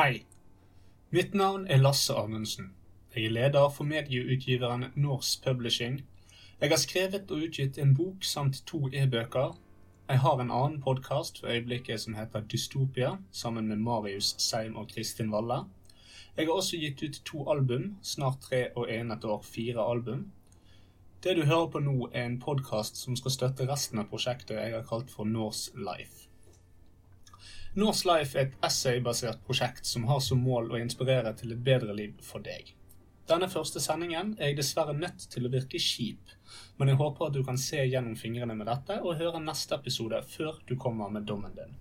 Hei. Mitt navn er Lasse Amundsen. Jeg er leder for medieutgiveren Norse Publishing. Jeg har skrevet og utgitt en bok samt to e-bøker. Jeg har en annen podkast for øyeblikket som heter Dystopia, sammen med Marius Seim og Kristin Valle. Jeg har også gitt ut to album, snart tre og en et år fire album. Det du hører på nå, er en podkast som skal støtte resten av prosjektet jeg har kalt for Norse Life. Norse Life er et essaybasert prosjekt som har som mål å inspirere til et bedre liv for deg. Denne første sendingen er jeg dessverre nødt til å virke kjip, men jeg håper at du kan se gjennom fingrene med dette og høre neste episode før du kommer med dommen din.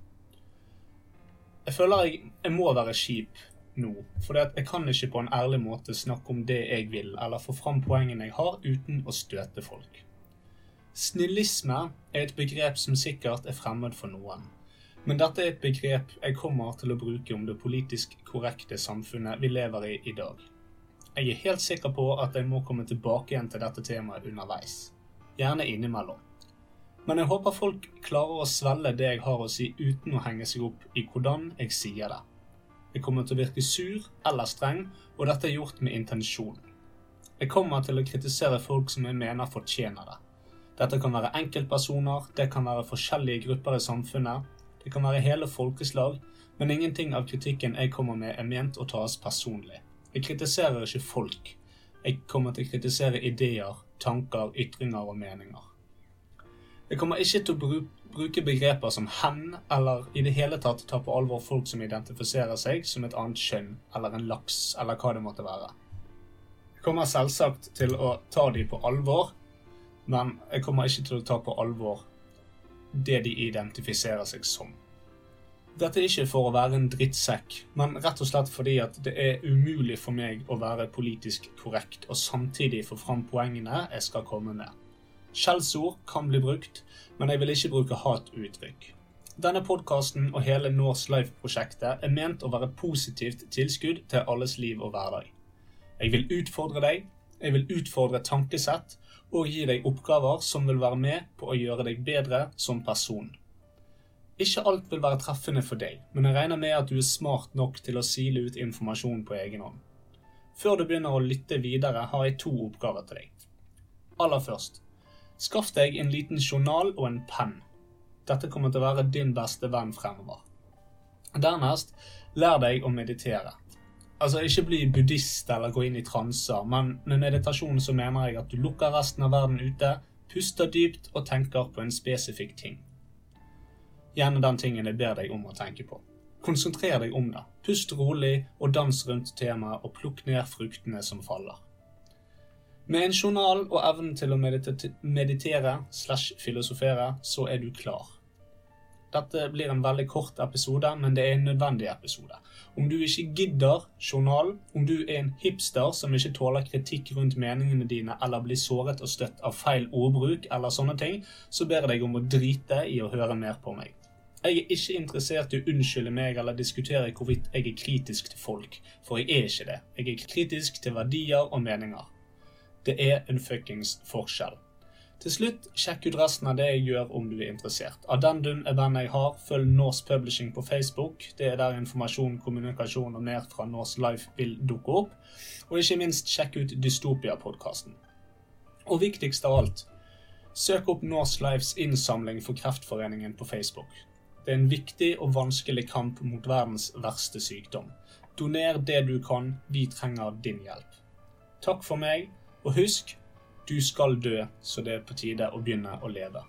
Jeg føler jeg, jeg må være kjip nå, for jeg kan ikke på en ærlig måte snakke om det jeg vil, eller få fram poengene jeg har, uten å støte folk. Snillisme er et begrep som sikkert er fremmed for noen. Men dette er et begrep jeg kommer til å bruke om det politisk korrekte samfunnet vi lever i i dag. Jeg er helt sikker på at jeg må komme tilbake igjen til dette temaet underveis. Gjerne innimellom. Men jeg håper folk klarer å svelge det jeg har å si uten å henge seg opp i hvordan jeg sier det. Jeg kommer til å virke sur eller streng, og dette er gjort med intensjon. Jeg kommer til å kritisere folk som jeg mener fortjener det. Dette kan være enkeltpersoner, det kan være forskjellige grupper i samfunnet, det kan være hele folkeslag, men ingenting av kritikken jeg kommer med, er ment å tas personlig. Jeg kritiserer ikke folk. Jeg kommer til å kritisere ideer, tanker, ytringer og meninger. Jeg kommer ikke til å bruke begreper som hen, eller i det hele tatt ta på alvor folk som identifiserer seg som et annet kjønn, eller en laks, eller hva det måtte være. Jeg kommer selvsagt til å ta dem på alvor, men jeg kommer ikke til å ta på alvor det de identifiserer seg som. Dette er ikke for å være en drittsekk, men rett og slett fordi at det er umulig for meg å være politisk korrekt og samtidig få fram poengene jeg skal komme med. Skjellsord kan bli brukt, men jeg vil ikke bruke hatuttrykk. Denne podkasten og hele Norse Life-prosjektet er ment å være positivt tilskudd til alles liv og hverdag. Jeg vil utfordre deg, jeg vil utfordre tankesett og gi deg oppgaver som vil være med på å gjøre deg bedre som person. Ikke alt vil være treffende for deg, men jeg regner med at du er smart nok til å sile ut informasjon på egen hånd. Før du begynner å lytte videre, har jeg to oppgaver til deg. Aller først, skaff deg en liten journal og en penn. Dette kommer til å være din beste venn fremover. Dernest, lær deg å meditere. Altså, ikke bli buddhist eller gå inn i transer, men med meditasjon så mener jeg at du lukker resten av verden ute, puster dypt og tenker på en spesifikk ting. Gjerne den tingen jeg ber deg om å tenke på. Konsentrer deg om det. Pust rolig og dans rundt temaet og plukk ned fruktene som faller. Med en journal og evnen til å meditere slash filosofere, så er du klar. Dette blir en veldig kort episode, men det er en nødvendig episode. Om du ikke gidder journal, om du er en hipster som ikke tåler kritikk rundt meningene dine eller blir såret og støtt av feil ordbruk eller sånne ting, så ber jeg deg om å drite i å høre mer på meg. Jeg er ikke interessert i å unnskylde meg eller diskutere hvorvidt jeg er kritisk til folk, for jeg er ikke det. Jeg er kritisk til verdier og meninger. Det er en fuckings forskjell. Til slutt, sjekk ut resten av det jeg gjør om du er interessert. Addendum er venn jeg har. Følg Norse Publishing på Facebook. Det er der informasjon, kommunikasjon og mer fra Norse Life vil dukke opp. Og ikke minst, sjekk ut Dystopia-podkasten. Og viktigst av alt, søk opp Norse Lifes innsamling for Kreftforeningen på Facebook. Det er en viktig og vanskelig kamp mot verdens verste sykdom. Doner det du kan, vi trenger din hjelp. Takk for meg, og husk, du skal dø, så det er på tide å begynne å leve.